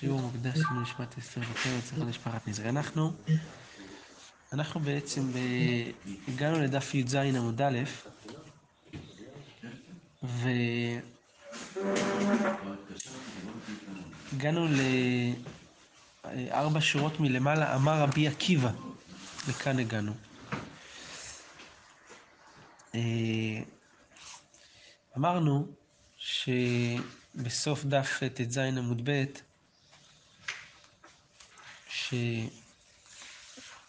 שיעור מוקדש לנשמת אסתר ותרא אצלך למשפחת נזרי. אנחנו, אנחנו בעצם. הגענו לדף י"ז עמוד א', והגענו לארבע שורות מלמעלה, אמר רבי עקיבא, וכאן הגענו. אמרנו שבסוף דף ט"ז עמוד ב'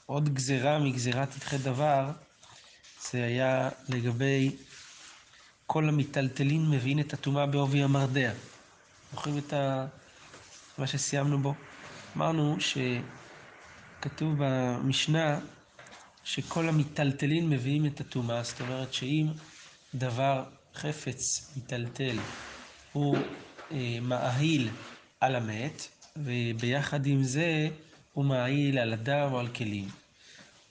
שעוד גזירה מגזירת י"ח דבר זה היה לגבי כל המיטלטלין מביאים את הטומאה בעובי המרדע. זוכרים את ה... מה שסיימנו בו? אמרנו שכתוב במשנה שכל המיטלטלין מביאים את הטומאה, זאת אומרת שאם דבר, חפץ מיטלטל, הוא אה, מאהיל על המת, וביחד עם זה הוא מאהיל על אדם או על כלים.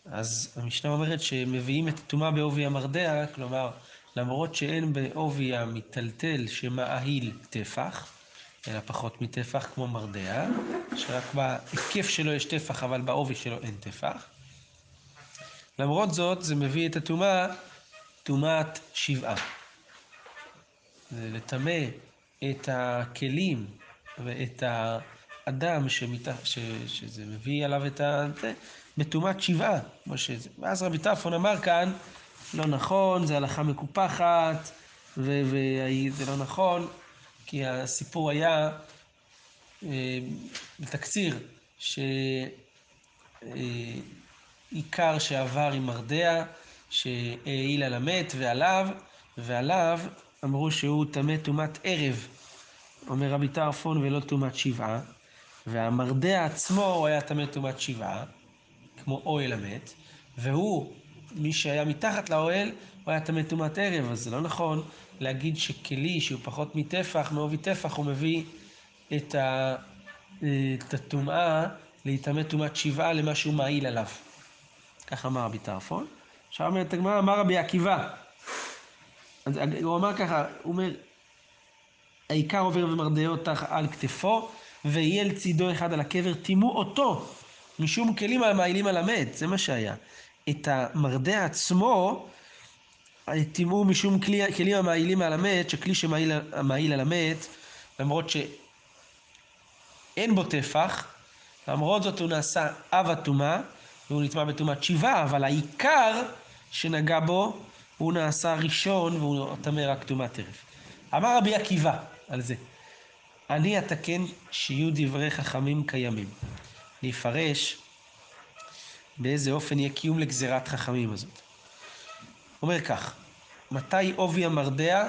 אז המשנה אומרת שמביאים את הטומאה בעובי המרדע, כלומר, למרות שאין בעובי המיטלטל שמאהיל טפח, אלא פחות מטפח כמו מרדע, שרק בהיקף שלו יש טפח, אבל בעובי שלו אין טפח. למרות זאת, זה מביא את הטומאה, טומאת שבעה. זה לטמא את הכלים ואת האדם שמת... ש... שזה מביא עליו את ה... בטומאת שבעה. שזה... ואז רבי טרפון אמר כאן, לא נכון, זה הלכה מקופחת, וזה. לא נכון, כי הסיפור היה בתקציר, שעיקר שעבר עם מרדע, שהעיל על המת ועליו, ועליו אמרו שהוא טמא טומאת ערב, אומר רבי טרפון, ולא טומאת שבעה, והמרדע עצמו היה טמא טומאת שבעה, כמו אוהל המת, והוא, מי שהיה מתחת לאוהל, הוא היה טמא טומאת ערב, אז זה לא נכון להגיד שכלי שהוא פחות מטפח, מעובי טפח, הוא מביא את הטומאה להיטמא טומאת שבעה למה שהוא מעיל עליו. ככה אמר רבי טרפון. עכשיו אומרת הגמרא, אמר רבי עקיבא. אז הוא אמר ככה, הוא אומר, העיקר עובר ומרדעו על כתפו, ויהיה לצידו אחד על הקבר, טימאו אותו, משום כלים המעילים על המת, זה מה שהיה. את המרדע עצמו, טימאו משום כלי, כלים המעילים על המת, שכלי שמעיל על המת, למרות שאין בו טפח, למרות זאת הוא נעשה אב הטומאה, והוא נטמע בטומאת שבעה, אבל העיקר שנגע בו, הוא נעשה ראשון והוא טמא רק טומאת ערב. אמר רבי עקיבא על זה, אני אתקן שיהיו דברי חכמים קיימים. נפרש באיזה אופן יהיה קיום לגזירת חכמים הזאת. אומר כך, מתי עובי המרדע,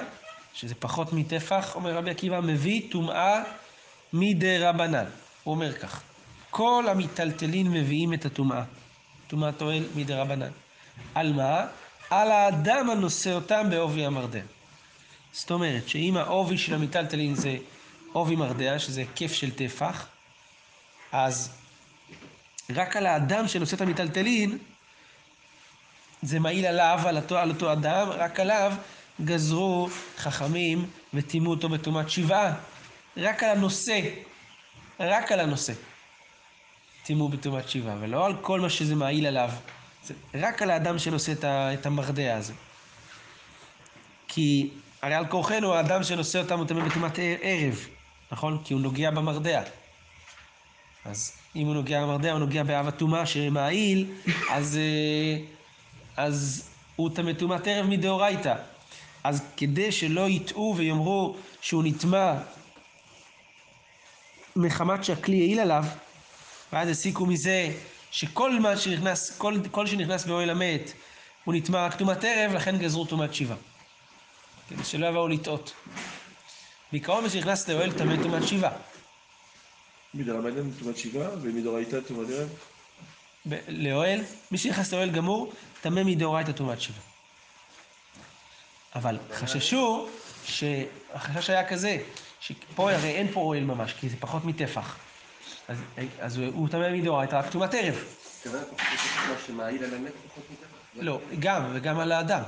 שזה פחות מטפח, אומר רבי עקיבא, מביא טומאה מדי רבנן. הוא אומר כך, כל המיטלטלין מביאים את הטומאה, טומאת אוהל מדי רבנן. על מה? על האדם הנושא אותם בעובי המרדע. זאת אומרת שאם העובי של המיטלטלין זה עובי מרדע, שזה היקף של טפח, אז רק על האדם שנושא את המיטלטלין, זה מעיל עליו, על אותו, על אותו אדם, רק עליו גזרו חכמים וטימאו אותו בטומאת שבעה. רק על הנושא, רק על הנושא. טימאו בטומאת שבעה, ולא על כל מה שזה מעיל עליו. זה רק על האדם שנושא את המרדע הזה. כי הרי על כורחנו האדם שנושא אותם הוא טמא בטומאת ערב, נכון? כי הוא נוגע במרדע. אז אם הוא נוגע במרדע, הוא נוגע באב הטומאה שמעיל, אז, אז הוא טמא ערב מדאורייתא. אז כדי שלא יטעו ויאמרו שהוא נטמע מחמת שהכלי העיל עליו, ואז הסיקו מזה שכל מה שנכנס, כל, כל שנכנס באוהל המת הוא נטמע רק טומאת ערב, לכן גזרו טומאת שבעה. כדי שלא יבואו לטעות. בעיקרון מי שנכנס לאוהל טמא טומאת שבעה. מדרבנן טומאת שבעה ומדאורייתא טומאת ערב? לאוהל, מי שנכנס לאוהל גמור, טמא מדאורייתא טומאת שבעה. אבל חששו, החשש היה כזה, שפה הרי אין פה אוהל ממש, כי זה פחות מטפח. אז, אז הוא טמא מדאורייתא רק טומאת ערב. על? לא, גם, וגם על האדם.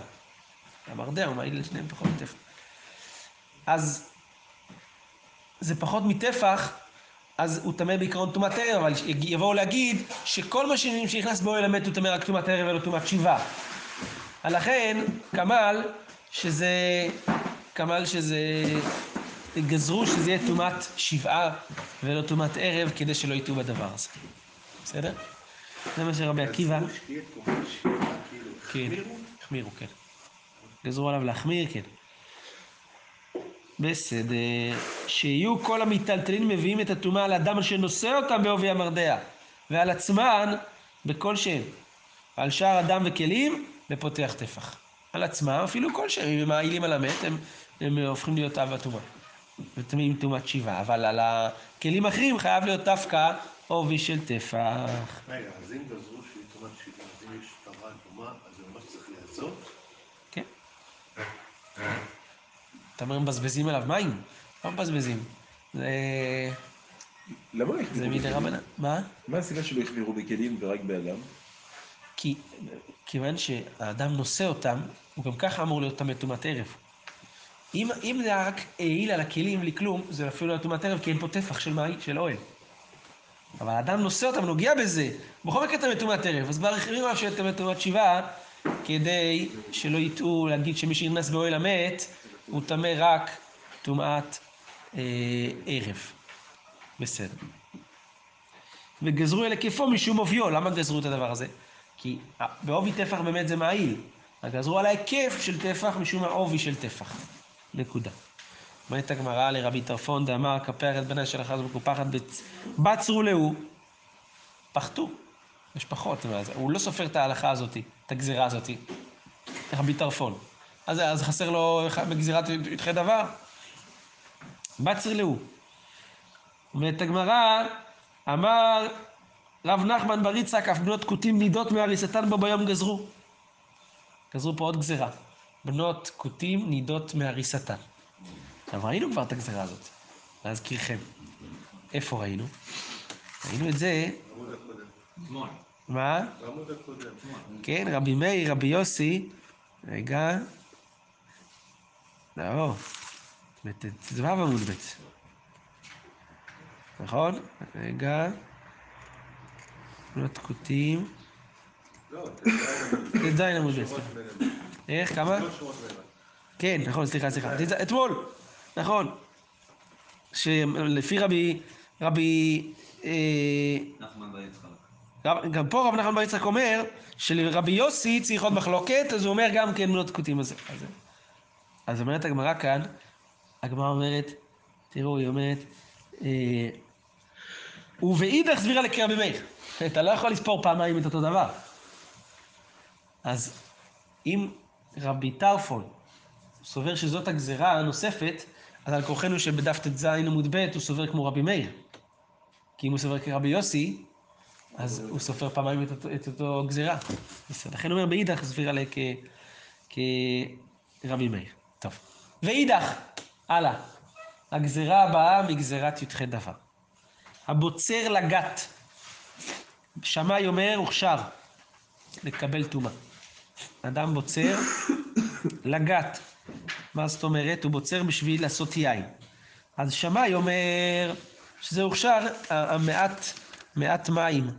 המרדע הוא מעיל לשניהם פחות מטפח. אז זה פחות מטפח, אז הוא טמא בעיקרון טומאת ערב, אבל יבואו להגיד שכל מה שנכנס באוהל המת הוא טמא רק טומאת ערב ולא טומאת שיבה. לכן, כמל, שזה, כמל שזה, גזרו שזה יהיה טומאת שבעה ולא טומאת ערב, כדי שלא יטעו בדבר הזה. בסדר? זה מה שרבי עקיבא... גזרו שתהיה תקומת שבעה, כאילו, כן, החמירו? החמירו, כן. גזרו עליו להחמיר, כן. בסדר. שיהיו כל המיטלטלין מביאים את הטומאה על אדם אשר נושא אותם בעובי המרדע, ועל עצמן בכל שם. על שאר אדם וכלים, ופותח טפח. על עצמם, אפילו כל שם, אם הם מעילים על המת, הם, הם הופכים להיות אב הטומאה. וטמאים טומאת שיבה, אבל על הכלים האחרים חייב להיות דווקא עובי של טפח. רגע, אז אם גזרו שהיא תקומת שבעה, אז אם יש פרה אדומה, אז זה ממש צריך לעשות? כן. אתה אומר, מבזבזים עליו מים? לא מבזבזים. זה, למה לא בכלים? רבנן. מה? מה הסיבה שלא החמירו בכלים ורק באדם? כי כיוון שהאדם נושא אותם, הוא גם ככה אמור להיות טמא טומאת ערב. אם, אם זה רק העיל על הכלים בלי כלום, זה אפילו לא טומאת ערב, כי אין פה טפח של, מים, של אוהל. אבל האדם נושא אותם, נוגע בזה, בכל מקרה טמא טומאת ערב. אז כבר החמירו עליו שיהיה טמא טומאת שבעה, כדי שלא יטעו להגיד שמי שנכנס באוהל המת, הוא טמא רק טומאת אה, ערב. בסדר. וגזרו אל היקפו משום אופיו. למה גזרו את הדבר הזה? כי בעובי טפח באמת זה מעיל. גזרו על ההיקף של טפח משום העובי של טפח. נקודה. אומרת הגמרא לרבי טרפון דאמר כפר את בניה של אחז בצ- בצרו להו. פחתו. יש פחות? הוא לא סופר את ההלכה הזאת, את הגזירה הזאת. רבי טרפון. אז, אז חסר לו בגזירת י"ח דבר? בצר להו. אומרת הגמרא, אמר רב נחמן בר יצחק, אף בנות כותים נידות מהריסתן בו ביום גזרו. גזרו פה עוד גזירה. בנות כותים נידות מהריסתן. עכשיו ראינו כבר את הגזירה הזאת, להזכירכם. איפה ראינו? ראינו את זה. מה? כן, רבי מאיר, רבי יוסי, רגע, לא, בט"ו עמוד ב', נכון? רגע, לא, תדע, ט"ז עמוד ב', סליחה. איך, כמה? כן, נכון, סליחה, סליחה. אתמול, נכון. שלפי רבי, רבי, אה, גם פה רב נחמן בר יצחק אומר שלרבי יוסי צריך עוד מחלוקת, אז הוא אומר גם כן בנות כותים הזה. אז, אומרת הגמרא כאן, הגמרא אומרת, תראו, היא אומרת, אה, ובאידך סבירה לקרבי מאיר. אתה לא יכול לספור פעמיים את אותו דבר. אז אם רבי טרפון סובר שזאת הגזרה הנוספת, אז על כורחנו שבדף ט"ז עמוד ב' הוא סובר כמו רבי מאיר. כי אם הוא סובר כרבי יוסי, אז הוא סופר פעמיים את אותו, את אותו גזירה. לכן הוא אומר באידך סבירה לה כרבי מאיר. טוב. ואידך, הלאה. הגזירה הבאה מגזירת י"ח דבר. הבוצר לגת. שמאי אומר, הוכשר לקבל טומאה. אדם בוצר לגת. מה זאת אומרת? הוא בוצר בשביל לעשות יין. אז שמאי אומר שזה הוכשר, המעט, מעט מים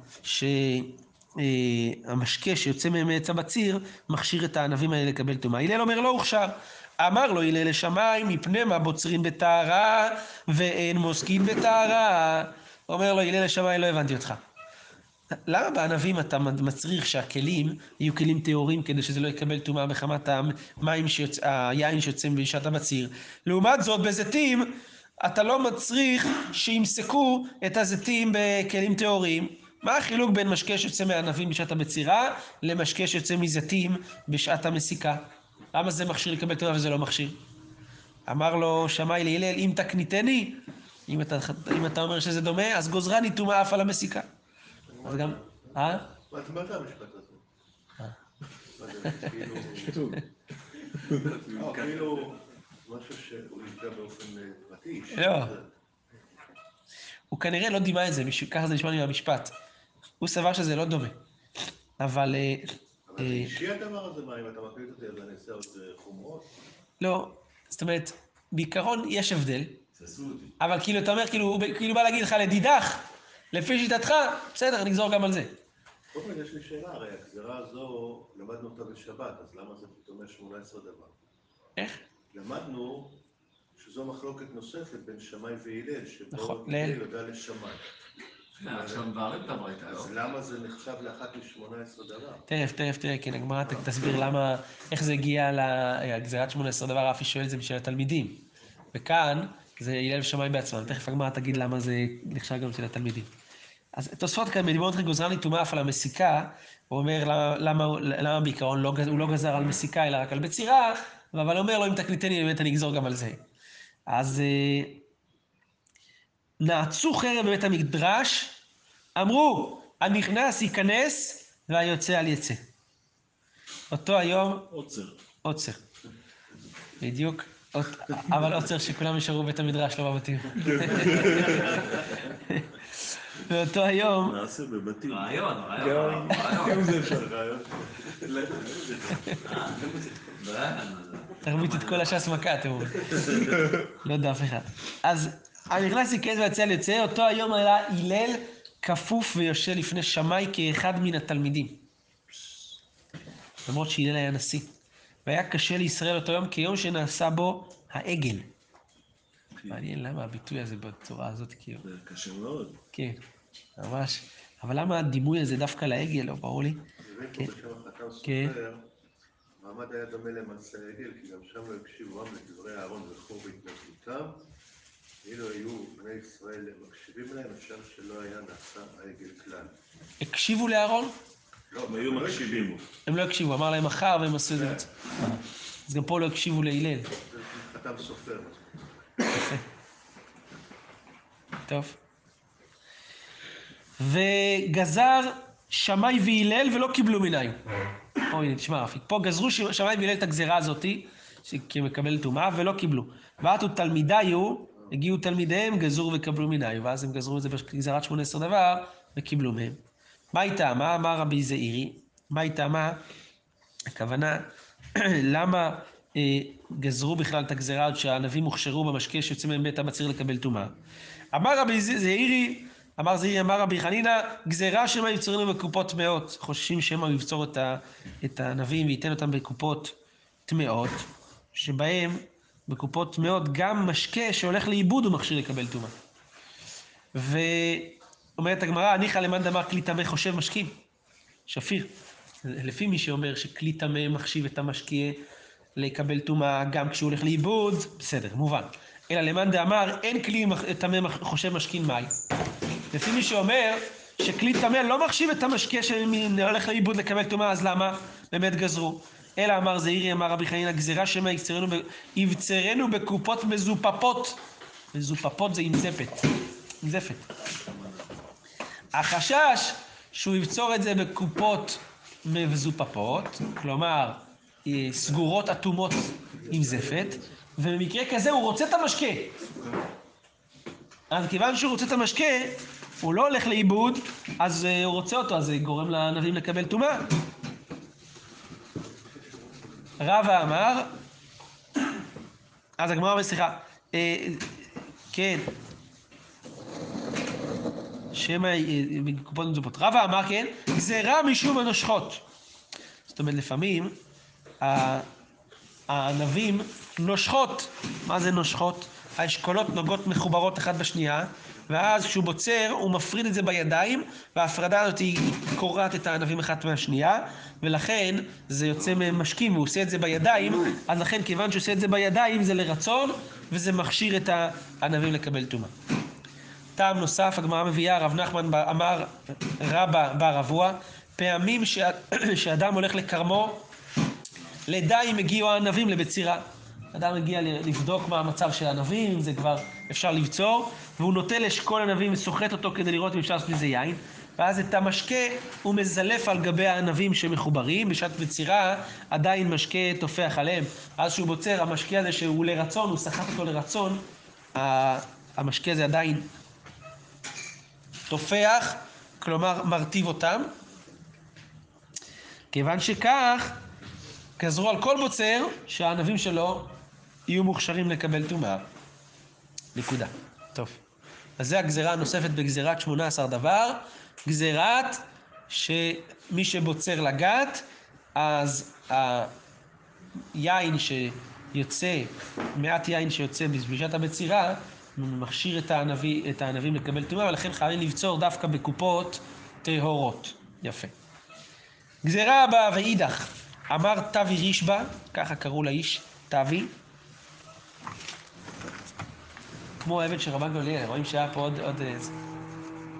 שהמשקה שיוצא מהם מעץ הבציר, מכשיר את הענבים האלה לקבל טומאה. הלל אומר לא הוכשר. אמר לו הלל לשמיים, מפני מה בוצרים בטהרה ואין מוסקין בטהרה. אומר לו הלל לשמיים, לא הבנתי אותך. למה בענבים אתה מצריך שהכלים יהיו כלים טהורים כדי שזה לא יקבל טומאה מחמת המים שיוצ... היין שיוצא בשעת הבציר? לעומת זאת בזיתים אתה לא מצריך שימסקו את הזיתים בכלים טהורים. מה החילוק בין משקה שיוצא מענבים בשעת הבצירה למשקה שיוצא מזיתים בשעת המסיקה? למה זה מכשיר לקבל טומאה וזה לא מכשיר? אמר לו שמאי להלל, אם תקניתני, אם אתה, אם אתה אומר שזה דומה, אז גוזרני טומאה אף על המסיקה. אז גם, אה? מה אתה אומר את המשפט הזה? אה. כאילו... לא, כאילו... משהו שהוא נפגע באופן אה, פרטי. לא. הוא כנראה לא דימה את זה, ככה זה נשמע לי מהמשפט. הוא סבר שזה לא דומה. אבל אה, אבל זה אישי הדבר הזה, מה, אם אתה מקליט אותי אז אני אעשה עוד אה, חומרות? לא, זאת אומרת, בעיקרון יש הבדל. אבל כאילו, אתה אומר, כאילו, הוא כאילו בא להגיד לך, לדידך, לפי שיטתך, בסדר, נגזור גם על זה. קודם כל יש לי שאלה, הרי הגזירה הזו, למדנו אותה בשבת, אז למה זה פתאום יש 18 דבר? איך? למדנו שזו מחלוקת נוספת בין שמאי והלל, שבו נכון, הלל יודע לשמאי. את הברייתא, לא? אז למה זה נחשב לאחת מ-18 דבר? תכף, תכף, תראה, כן, הגמרא תסביר למה, איך זה הגיע לגזירת 18 דבר, רפי שואל את זה בשביל התלמידים. וכאן, זה הלל ושמאי בעצמם, תכף הגמרא תגיד למה זה נחשב גם של התלמידים. אז תוספות כאן, בדיברות גוזרני טומאה אף על המסיקה, הוא אומר למה, למה, למה בעיקרון לא, הוא לא גזר על מסיקה אלא רק על בצירה, אבל אומר לו אם תקליטני באמת אני אגזור גם על זה. אז אה, נעצו חרב בבית המדרש, אמרו, הנכנס ייכנס והיוצא אל יצא. אותו היום עוצר. עוצר. בדיוק. אבל עוצר שכולם נשארו בבית המדרש, לא בבתים. באותו היום, נעשה בבתים. רעיון, רעיון, רעיון. גם זה אפשר. תרביץ את כל הש"ס מכה, אתם אומרים. לא יודע אף אחד. אז הנכנס ויצא על יוצא, אותו היום היה הלל כפוף ויושב לפני שמאי כאחד מן התלמידים. למרות שהלל היה נשיא. והיה קשה לישראל אותו יום כיום שנעשה בו העגל. מעניין למה הביטוי הזה בצורה הזאת, כאילו. זה קשה מאוד. כן, ממש. אבל למה הדימוי הזה דווקא לעגל, לא ברור לי? כן. סופר, מעמד היה דומה למעשה העגל, כי גם שם לא הקשיבו עם לדברי אהרון וחור בהתנגדותם. אילו היו בני ישראל מקשיבים להם, אפשר שלא היה נעשה העגל כלל. הקשיבו לאהרון? לא, הם היו מקשיבים. הם לא הקשיבו, אמר להם מחר והם עשו את זה. אז גם פה לא הקשיבו להלל. חתם סופר. טוב. וגזר שמאי והלל ולא קיבלו מנהים. אוי, הנה, תשמע פה גזרו שמאי והלל את הגזרה הזאתי, שמקבל טומאה, ולא קיבלו. ועטו תלמידיו, הגיעו תלמידיהם, גזרו וקבלו מנהים, ואז הם גזרו את זה בגזרת 18 דבר, וקיבלו מהם. מה היא טעמה? אמר רבי זעירי, מה היא טעמה? הכוונה, למה אה, גזרו בכלל את הגזרה עוד שהענבים הוכשרו במשקה שיוצא מהם בית המצהיר לקבל טומאה? אמר רבי זעירי, אמר זעירי, אמר רבי חנינא, גזרה שמא יבצורנו בקופות טמאות. חוששים שמא יבצור את, ה, את הענבים וייתן אותם בקופות טמאות, שבהם, בקופות טמאות, גם משקה שהולך לאיבוד הוא מכשיר לקבל טומאה. ואומרת הגמרא, ניחא למאן דאמר כלי טמא חושב משקים. שפיר. לפי מי שאומר שכלי טמא מחשיב את המשקיע לקבל טומאה גם כשהוא הולך לאיבוד, בסדר, מובן. אלא למאן דאמר אין כלי טמא חושב משכין מים. לפי מי שאומר שכלי טמא לא מחשיב את המשקה שהולך לאיבוד לקבל טומאה, אז למה? באמת גזרו. אלא אמר זעירי, אמר רבי חנינא, גזירה שמא יבצרנו בקופות מזופפות. מזופפות זה עם זפת. עם זפת. החשש שהוא יבצור את זה בקופות מזופפות, כלומר אה, סגורות אטומות עם זפת, ובמקרה כזה הוא רוצה את המשקה. אז כיוון שהוא רוצה את המשקה, הוא לא הולך לאיבוד, אז אה, הוא רוצה אותו, אז זה גורם לענבים לקבל טומאה. רבא אמר, אז הגמרא סליחה, אה, כן, שמא אה, בקופות מזופות. רבא אמר כן, גזירה משום הנושכות. זאת אומרת, לפעמים הענבים נושכות. מה זה נושכות? האשכולות נוגעות מחוברות אחת בשנייה, ואז כשהוא בוצר, הוא מפריד את זה בידיים, וההפרדה הזאת היא קורעת את הענבים אחת מהשנייה, ולכן זה יוצא ממשקים, והוא עושה את זה בידיים, אז לכן כיוון שהוא עושה את זה בידיים, זה לרצון, וזה מכשיר את הענבים לקבל טומאה. טעם נוסף, הגמרא מביאה, רב נחמן אמר רבא בר אבוה, פעמים. שאדם הולך לכרמו, לדע אם הגיעו הענבים לבצירה. אדם מגיע ל- לבדוק מה המצב של הענבים, אם זה כבר אפשר לבצור, והוא נוטה לאשכול ענבים וסוחט אותו כדי לראות אם אפשר לעשות מזה יין, ואז את המשקה הוא מזלף על גבי הענבים שמחוברים, בשעת בצירה עדיין משקה טופח עליהם. אז שהוא בוצר, המשקה הזה שהוא לרצון, הוא סחט אותו לרצון, המשקה הזה עדיין טופח, כלומר מרטיב אותם. כיוון שכך, גזרו על כל בוצר שהענבים שלו יהיו מוכשרים לקבל טומאה. נקודה. טוב. אז זה הגזרה הנוספת בגזירת 18 דבר. גזירת שמי שבוצר לגת, אז היין שיוצא, מעט יין שיוצא בפגישת הבצירה, מכשיר את, הענבי, את הענבים לקבל טומאה, ולכן חייבים לבצור דווקא בקופות טהורות. יפה. גזירה הבאה ואידך, אמר תבי רישבא, ככה קראו לאיש, תבי, כמו העבד של רבן גמליאל, רואים שהיה פה עוד, עוד איזה...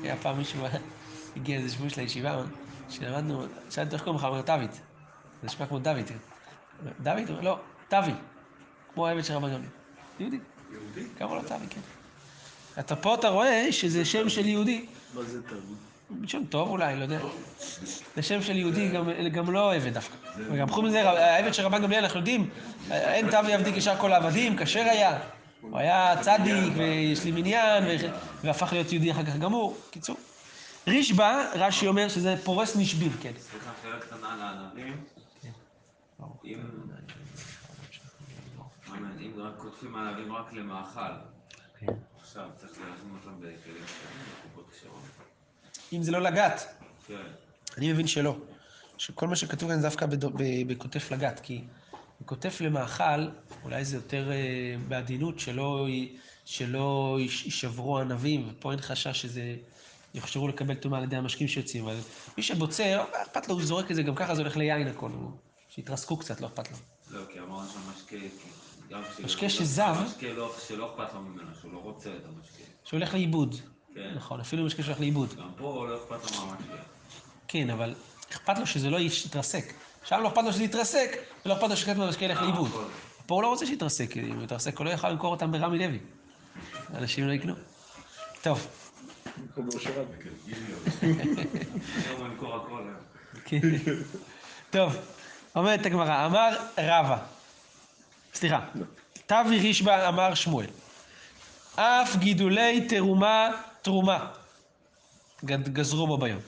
היה פעם מישהו, הגיע איזה שבוי של הישיבה, שלמדנו, שאלתי איך קוראים לך, אמר דוד. זה נשמע כמו דוד. דוד? לא, תבי. כמו העבד של רבן גמליאל. יהודי. יהודי? קראו לו תבי, כן. אתה פה אתה רואה שזה שם של יהודי. מה זה תרבות? שם טוב אולי, לא יודע. זה שם של יהודי, גם, גם לא עבד דווקא. וגם חוץ מזה, העבד של רבן גמליאל, אנחנו יודעים, אין תבי עבדי כשאר כל העבדים, כשר היה. הוא היה צדיק, ויש לי מניין, והפך להיות יהודי אחר כך גמור. קיצור. רישבא, רש"י אומר שזה פורס נשביר, כן. סליחה, שאלה קטנה. אם... אמן, אם רק קוטפים ענבים רק למאכל, עכשיו צריך להזמין אותם בכלים בקופות כשרות. אם זה לא לגת, כן. אני מבין שלא. שכל מה שכתוב כאן זה דווקא בכותף לגת, כי בכותף למאכל, אולי זה יותר אה, בעדינות, שלא, יישברו ענבים, ופה אין חשש שזה... יוכשרו לקבל טומאה על ידי המשקים שיוצאים, אבל מי שבוצר, אכפת לו, הוא זורק את זה, גם ככה זה הולך ליין הכל, הוא- שיתרסקו קצת, לא אכפת לו. לא, כי אמרנו שהמשקה. משקה שזב. משקה לא- שלא אכפת לו ממנו, שהוא לא רוצה את המשקה. שהולך לאיבוד. כן. נכון, אפילו משקה שהולך לאיבוד. גם פה לא אכפת לו מהמשקה. כן, אבל אכפת לו שזה לא יתרסק. שם לא אכפת לו שזה יתרסק, ולא אכפת לו מהמשקה ילך לאיבוד. פה הוא לא רוצה שיתרסק, אם הוא יתרסק הוא לא יוכל למכור אותם ברמי לוי. אנשים לא יקנו. טוב. כן. טוב, אומרת הגמרא, אמר רבא, סליחה, תבי רישבא אמר שמואל, אף גידולי תרומה תרומה גזרו בו ביום.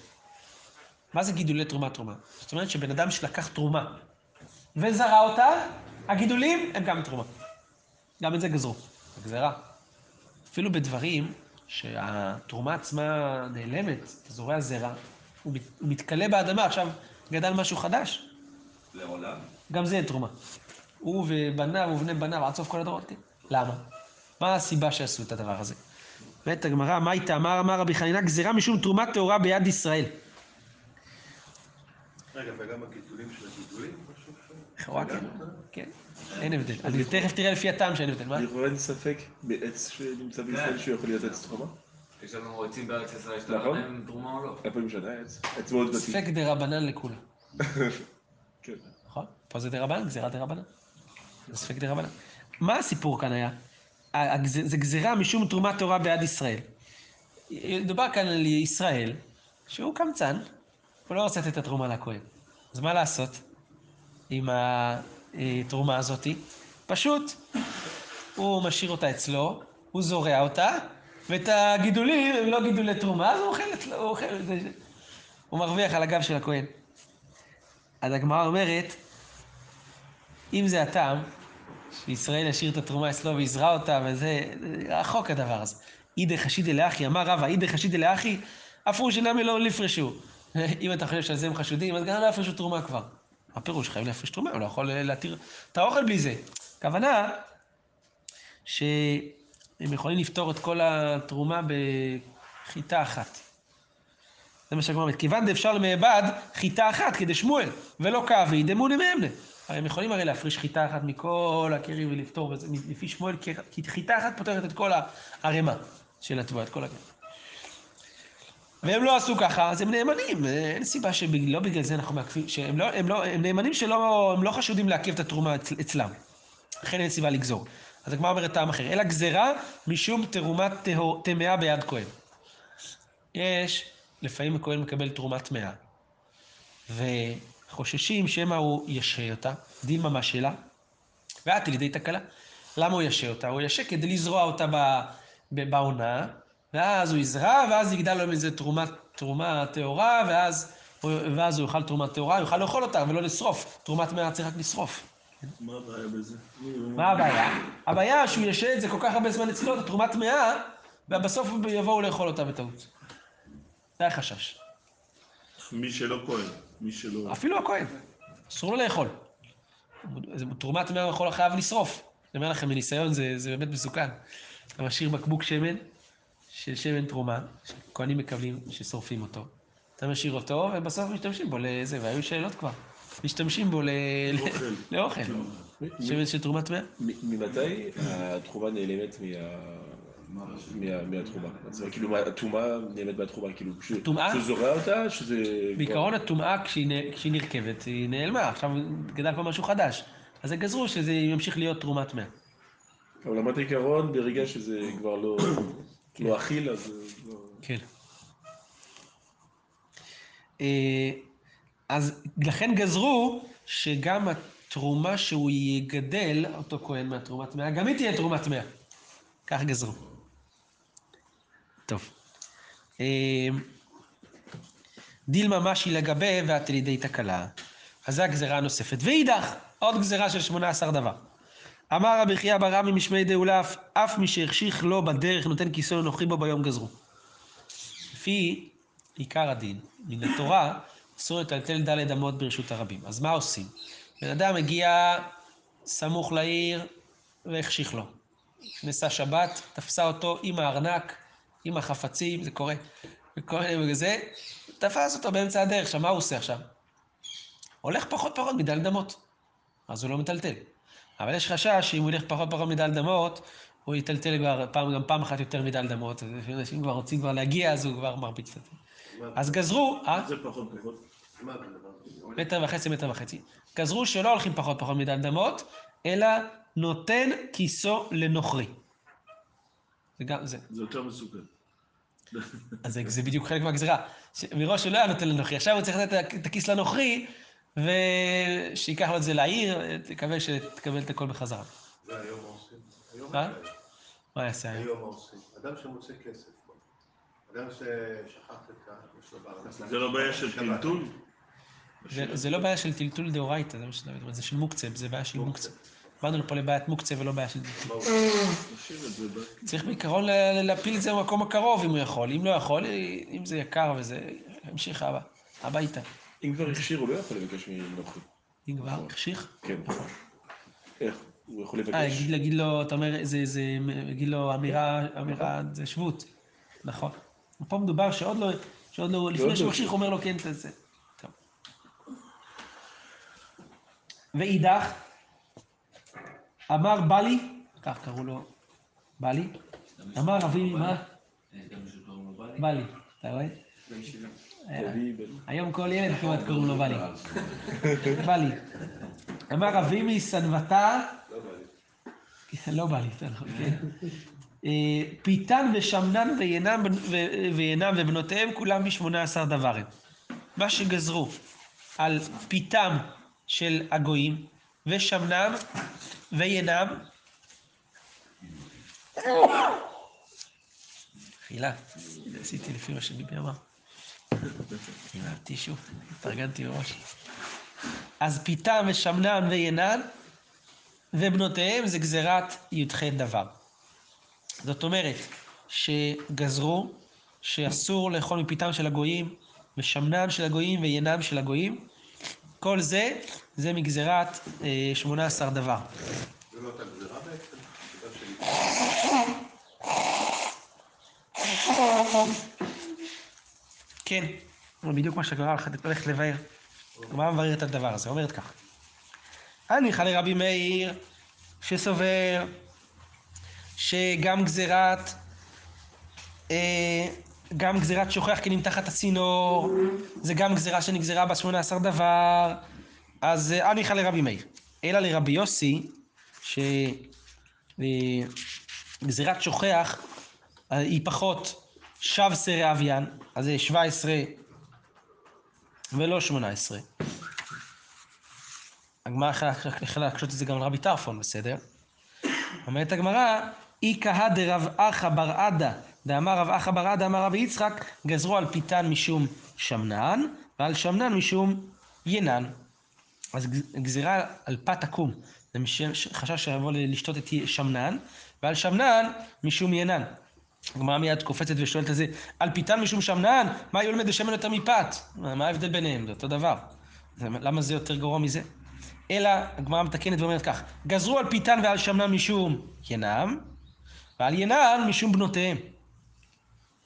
מה זה גידולי תרומה תרומה? זאת אומרת שבן אדם שלקח תרומה וזרע אותה, הגידולים הם גם תרומה. גם את זה גזרו, זה גזירה. אפילו בדברים שהתרומה עצמה נעלמת, אתה זורע זרע, הוא מת- הוא מתכלה באדמה, עכשיו גדל משהו חדש, לעולם. גם זה תרומה. הוא ובניו ובני בניו עד סוף כל הדורות, כן. למה? מה הסיבה שעשו את הדבר הזה? אומרת הגמרא, מה הייתה? אמר אמר רבי חנינא, גזירה משום תרומה טהורה ביד ישראל. רגע, וגם הגידולים של הגידולים? לכאורה כן. כן, אין הבדל. אני תכף תראה לפי הטעם שאין הבדל. מה? לכאורה אין ספק בעץ שנמצא בישראל שהוא יכול להיות עץ תרומה? יש לנו עצים בארץ ישראל שאתה לא. יודע אם תרומה או לא. איפה משנה עץ? עץ מאוד דתי. ספק דה רבנן לכולם. כן. נכון? פה זה דה רבנן, גזירה דה רבנן. זה ספק דה רבנן. מה הסיפור כאן היה? זה גזירה משום תרומת תורה ביד ישראל. דובר כאן על ישראל, שהוא קמצן, הוא לא רוצה לתת את התרומה לכהן. אז מה לעשות עם התרומה הזאתי? פשוט, הוא משאיר אותה אצלו, הוא זורע אותה, ואת הגידולים הם לא גידולי תרומה, אז הוא אוכל, את- הוא אוכל, את זה. הוא מרוויח על הגב של הכהן. אז הגמרא אומרת, אם זה הטעם, שישראל ישאיר את התרומה אצלו ויזרע אותה, וזה זה רחוק הדבר הזה. אידך חשידי לאחי, אמר רבא, אידך חשידי לאחי, אפרו שנמי לא לפרשו. אם אתה חושב שעל זה הם חשודים, אז גם לא יפרשו תרומה כבר. מה הפירוש? חייב להפריש תרומה, הוא לא יכול להתיר את האוכל בלי זה. הכוונה שהם יכולים לפתור את כל התרומה בחיטה אחת. זה מה שהגמרא אומרת. כיוון דאפשר למעבד חיטה אחת כדי שמואל, ולא כאבי דמוני מאמנה. הם יכולים הרי להפריש חיטה אחת מכל הקרי ולפתור, לפי שמואל, כי חיטה אחת פותרת את כל הערימה של התבואה, את כל הקרי. והם לא עשו ככה, אז הם נאמנים, אין סיבה שלא בגלל זה אנחנו מעכבים, שהם לא, הם לא, הם נאמנים שלא, הם לא חשודים לעכב את התרומה אצל, אצלם. לכן אין סיבה לגזור. אז הגמרא אומרת טעם אחר, אלא גזירה משום תרומת טהור- טמאה ביד כהן. יש, לפעמים הכהן מקבל תרומה טמאה, וחוששים שמא הוא ישהה אותה, דין ממש שלה, ואת לידי תקלה. למה הוא ישהה אותה? הוא ישהה כדי לזרוע אותה בעונה, ואז הוא יזרע, ואז יגדל לו מזה תרומה, תרומה טהורה, ואז, ואז הוא יאכל תרומה טהורה, יוכל לאכול אותה ולא לשרוף. תרומה טמאה צריך רק לשרוף. מה הבעיה בזה? מה הבעיה? הבעיה שהוא ישהה את זה כל כך הרבה זמן אצלו, את תרומת טמאה, ובסוף יבואו לאכול אותה בטעות. זה החשש. מי שלא כהן, מי שלא... אפילו הכהן, אסור לו לאכול. תרומת טמאה הוא יכול חייב לשרוף. אני אומר לכם, מניסיון זה, זה באמת מסוכן. אתה משאיר בקבוק שמן, של שמן תרומה, שכהנים מקבלים, ששורפים אותו. אתה משאיר אותו, ובסוף משתמשים בו לזה, והיו שאלות כבר. משתמשים בו. לאוכל. שמן של תרומת טמאה? מ- ממתי התחומה נעלמת מה- מה- מהתחומה? זאת אומרת, כאילו, הטומאה נעלמת מהתחומה, כאילו, כשהוא זורע אותה, שזה... בעיקרון הטומאה כשהיא נרכבת, היא נעלמה, עכשיו גדל פה משהו חדש. אז הם גזרו שזה ימשיך להיות תרומת טמאה. אבל למדת עיקרון, ברגע שזה כבר לא... לא אכיל, אז... לא- כן. אה, אז לכן גזרו שגם התרומה שהוא יגדל, אותו כהן מהתרומת טמאה, גם היא תהיה תרומת טמאה. כך גזרו. טוב. אה, דילמה משי לגבי ואת לידי תקלה. אז זו הגזרה הנוספת. ואידך, עוד גזרה של 18 דבר. אמר רבי חייא בר רמי משמי דאולף, אף מי שהחשיך לו בדרך נותן כיסו לנוחי בו ביום גזרו. לפי עיקר הדין, מן התורה, אסור לטלטל דלת אמות ברשות הרבים. אז מה עושים? בן אדם מגיע סמוך לעיר והחשיך לו. נכנסה שבת, תפסה אותו עם הארנק, עם החפצים, זה קורה. וכל זה, תפס אותו באמצע הדרך. עכשיו, מה הוא עושה עכשיו? הולך פחות פחות מדלת אמות. אז הוא לא מטלטל. אבל יש חשש שאם הוא ילך פחות פחות מדל דמות, הוא יטלטל כבר פעם, גם פעם אחת יותר מדל דמות. אז אנשים כבר רוצים כבר להגיע, אז הוא כבר מרביץ זה. אז גזרו, אה? זה פחות פחות. מה? מטר וחצי, מטר וחצי. גזרו שלא הולכים פחות פחות מדל דמות, אלא נותן כיסו לנוכרי. זה גם, זה. זה יותר מסוכן. אז זה, זה בדיוק חלק מהגזירה. ש- מראש הוא לא היה נותן לנוכרי, עכשיו הוא צריך לתת את הכיס לנוכרי, ושייקח לו את זה לעיר, תקווה שתקבל את הכל בחזרה. זה היום מה עושים? מה? מה יעשה היום? היום מה עושים? אדם שמוצא כסף. אדם ששכח את ה... זה לא בעיה של. טלטול? זה, לא בעיה של טלטול דאורייתא, זה מה שדוד אומר, זה של מוקצה, זה בעיה של מוקצה. באנו לפה לבעיית מוקצה ולא בעיה של טלטול. צריך בעיקרון להפיל את זה במקום הקרוב אם הוא יכול, אם לא יכול, אם זה יקר וזה, ימשיך הביתה. אם כבר הכשיר, הוא לא יכול לבקש מנוכרי. אם כבר, החשיך. כן. איך? הוא יכול אה, לבקש? להגיד, להגיד לו, אתה אומר, זה, זה, להגיד לו אמירה, אמירה, זה שבות. נכון. פה מדובר שעוד לא, שעוד לא, לפני לא שהוא החשיך, הוא אומר לו, כן. טוב. ואידך, אמר בלי, כך קראו לו, בלי, אמר רבי, מה? לו בלי? בלי, אתה רואה? בלי. היום כל ילד כמעט קוראים לו בלי. בלי. אמר אבימי סנבתה, לא בא לי, אתה נכון, כן. אה, פיתן ושמנן וינם ובנותיהם כולם משמונה עשר דברים. מה שגזרו על פיתם של הגויים ושמנם וינם. חילה, עשיתי לפי מה שביבי אמר. עם הטישו, התארגנתי מראש. אז פיתם ושמנן וינן ובנותיהם זה גזירת י"ח דבר. זאת אומרת, שגזרו שאסור לאכול מפיתם של הגויים, ושמנן של הגויים וינם של הגויים. כל זה, זה מגזירת אה, 18 דבר. זה לא אותה גזירה בעצם? כן, זה בדיוק מה שהגמרא הולכת לבאר. הגמרא מבארת את הדבר הזה, אומרת כך. הניחא לרבי מאיר, שסובר שגם גזירת, אה, גם גזירת שוכח כי נמתחת הצינור, זה גם גזירה שנגזרה בה 18 דבר, אז אה, הניחא לרבי מאיר. אלא לרבי יוסי, שגזירת שוכח אה, היא פחות שב סרי אביאן, אז זה 17 ולא 18. הגמרא יכלה להקשות את זה גם על רבי טרפון, בסדר? אומרת הגמרא, איכא דרב אחא בר עדה, דאמר רב אחא בר עדה, אמר רבי יצחק, גזרו על פיתן משום שמנן, ועל שמנן משום ינן. אז גז- גזירה על פת עקום, זה חשש שיבוא לשתות את שמנן, ועל שמנן משום ינן. הגמרא מיד קופצת ושואלת על זה, על פיתן משום שמנן? מה היא לומד לשמן יותר מפת? מה ההבדל ביניהם? זה אותו דבר. למה זה יותר גרוע מזה? אלא, הגמרא מתקנת ואומרת כך, גזרו על פיתן ועל שמנן משום ינם, ועל ינן משום בנותיהם.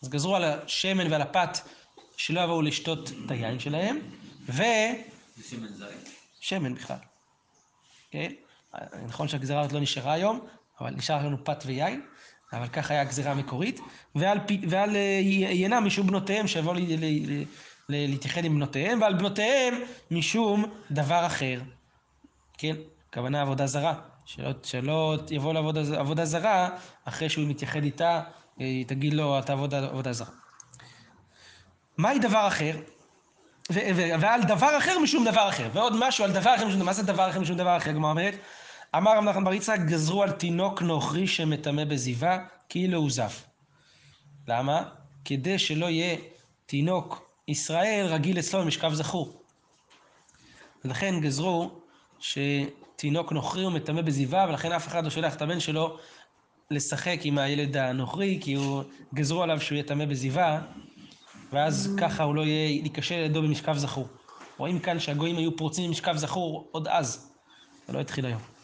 אז גזרו על השמן ועל הפת שלא יבואו לשתות את היין שלהם, ו... זה שמן זית. שמן בכלל. כן? נכון שהגזירה הזאת לא נשארה היום, אבל נשאר לנו פת ויין, אבל ככה היה הגזירה המקורית, ועל, ועל אה, ינם משום בנותיהם שיבואו להתייחד עם בנותיהם, ועל בנותיהם משום דבר אחר. כן? הכוונה עבודה זרה. שלא, שלא יבוא לעבודה עבודה זרה אחרי שהוא מתייחד איתה, אה, היא תגיד לו, אתה עבודה, עבודה זרה. מהי דבר אחר? ו- ו- ועל דבר אחר משום דבר אחר. ועוד משהו על דבר אחר משום דבר, מה זה דבר אחר משום דבר אחר? הגמרא אומרת, אמר רב נחמן בר יצחק, גזרו על תינוק נוכרי שמטמא בזיווה, כאילו הוא זב. למה? כדי שלא יהיה תינוק ישראל רגיל אצלו במשכב זכור. ולכן גזרו שתינוק נוכרי הוא מטמא בזיווה, ולכן אף אחד לא שולח את הבן שלו לשחק עם הילד הנוכרי, כי הוא גזרו עליו שהוא יהיה טמא בזיווה, ואז ככה הוא לא יהיה, לידו במשכב זכור. רואים כאן שהגויים היו פורצים במשכב זכור עוד אז, זה לא התחיל היום.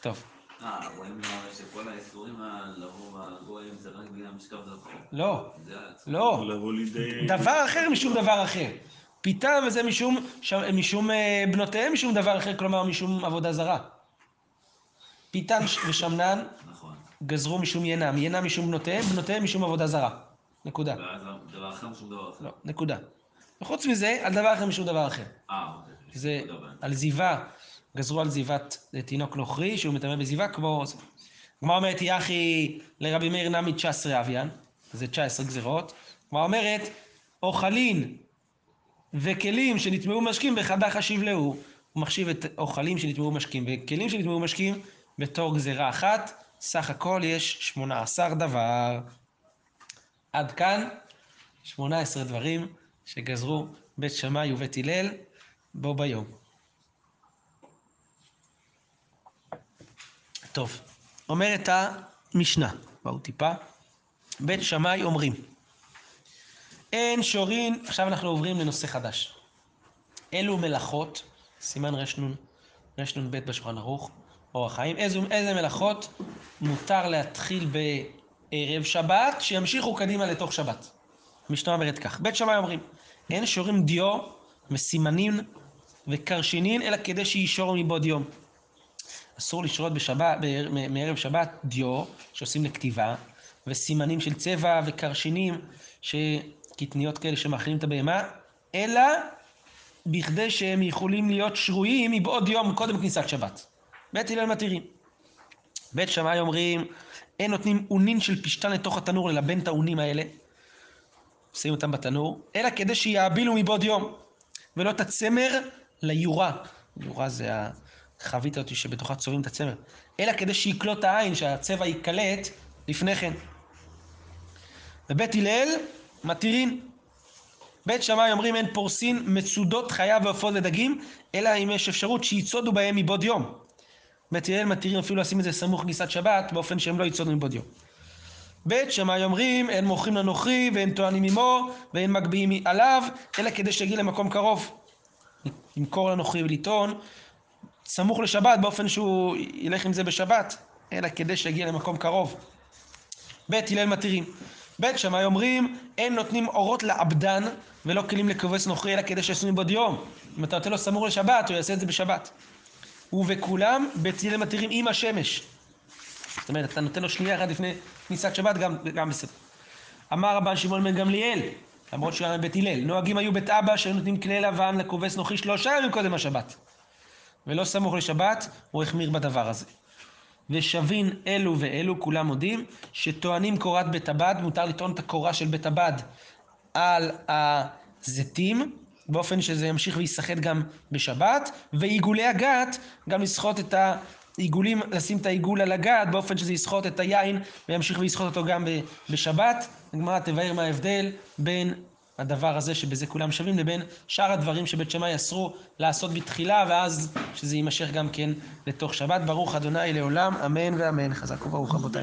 טוב, אה, רואים שכל האיסורים לבוא מהגויים זה רק בגלל משכב זכור. לא. לא. דבר אחר משום דבר אחר. פיתם וזה משום, ש- משום אה, בנותיהם משום דבר אחר, כלומר משום עבודה זרה. פיתן ושמנן נכון. גזרו משום ינם, ינם משום בנותיהם, בנותיהם משום עבודה זרה. נקודה. ואז דבר אחר משום דבר אחר. לא, נקודה. וחוץ מזה, על דבר אחר משום דבר אחר. אה, אוקיי. זה. על זיווה, גזרו על זיוות אה, תינוק נוכרי, שהוא מטמא בזיווה, כמו... הגמרא אומרת, יחי לרבי מאיר נמי 19 אביאן, זה 19 גזרות. הגמרא אומרת, אוכלין וכלים שנטמעו משקים בחדה חשיב להו. הוא מחשיב את אוכלים שנטמעו משקים וכלים שנטמעו משקים בתור גזרה אחת. סך הכל יש 18 דבר. עד כאן 18 דברים שגזרו בית שמאי ובית הלל בו ביום. טוב, אומרת המשנה, בואו טיפה. בית שמאי אומרים, אין שורין, עכשיו אנחנו עוברים לנושא חדש. אלו מלאכות, סימן רנ, רנ"ב בשולחן ערוך, אורח חיים, איזו, איזה מלאכות מותר להתחיל בערב שבת, שימשיכו קדימה לתוך שבת. המשנה אומרת כך, בית שמאי אומרים, אין שורים דיו וסימנין וקרשינין, אלא כדי שישור מבעוד יום. אסור לשרות בשבת, מערב שבת דיו, שעושים לכתיבה, וסימנים של צבע וקרשינים, קטניות כאלה שמאכילים את הבהמה, אלא בכדי שהם יכולים להיות שרויים מבעוד יום קודם כניסת שבת. בית הלל מתירים. בית שמאי אומרים, אין נותנים אונין של פשתן לתוך התנור ללבן את האונים האלה, שמים אותם בתנור, אלא כדי שיעבילו מבעוד יום, ולא את הצמר ליורה. יורה זה החבית הזאת שבתוכה צובעים את הצמר. אלא כדי שיקלוט העין, שהצבע ייקלט לפני כן. בבית הלל מתירים. בית שמאי אומרים אין פורסין מצודות חיה ועופות ודגים, אלא אם יש אפשרות שיצודו בהם מבעוד יום. בית הלל מתירים אפילו לשים את זה סמוך כניסת שבת, באופן שהם לא יצודו מבעוד יום. בית שמאי אומרים אין מוכרים לנוכרי ואין טוענים עמו ואין מגביהים עליו, אלא כדי שיגיע למקום קרוב. למכור לנוכרי ולטעון סמוך לשבת באופן שהוא ילך עם זה בשבת, אלא כדי שיגיע למקום קרוב. בית הלל מתירים. בית שמאי אומרים, אין נותנים אורות לעבדן ולא כלים לכובס נוכרי, אלא כדי שיעשו מבעוד יום. אם אתה נותן לו סמוך לשבת, הוא יעשה את זה בשבת. ובכולם בית הלל מתירים עם השמש. זאת אומרת, אתה נותן לו שנייה אחת לפני כניסת שבת, גם, גם בסדר. אמר רבן שמעון בן גמליאל, למרות שהוא היה מבית הלל, נוהגים היו בית אבא שהיו נותנים כלי לבן לכובס נוכרי שלושה ימים קודם השבת. ולא סמוך לשבת, הוא החמיר בדבר הזה. ושבין אלו ואלו, כולם מודים, שטוענים קורת בית הבד, מותר לטעון את הקורה של בית הבד על הזיתים, באופן שזה ימשיך וייסחט גם בשבת, ועיגולי הגת, גם לסחוט את העיגולים, לשים את העיגול על הגת, באופן שזה יסחוט את היין, וימשיך ויסחוט אותו גם בשבת. הגמרא תבהר מה ההבדל בין הדבר הזה שבזה כולם שווים, לבין שאר הדברים שבית שמאי אסרו לעשות בתחילה, ואז שזה יימשך גם כן לתוך שבת. ברוך אדוני לעולם, אמן ואמן. חזק וברוך רבותיי.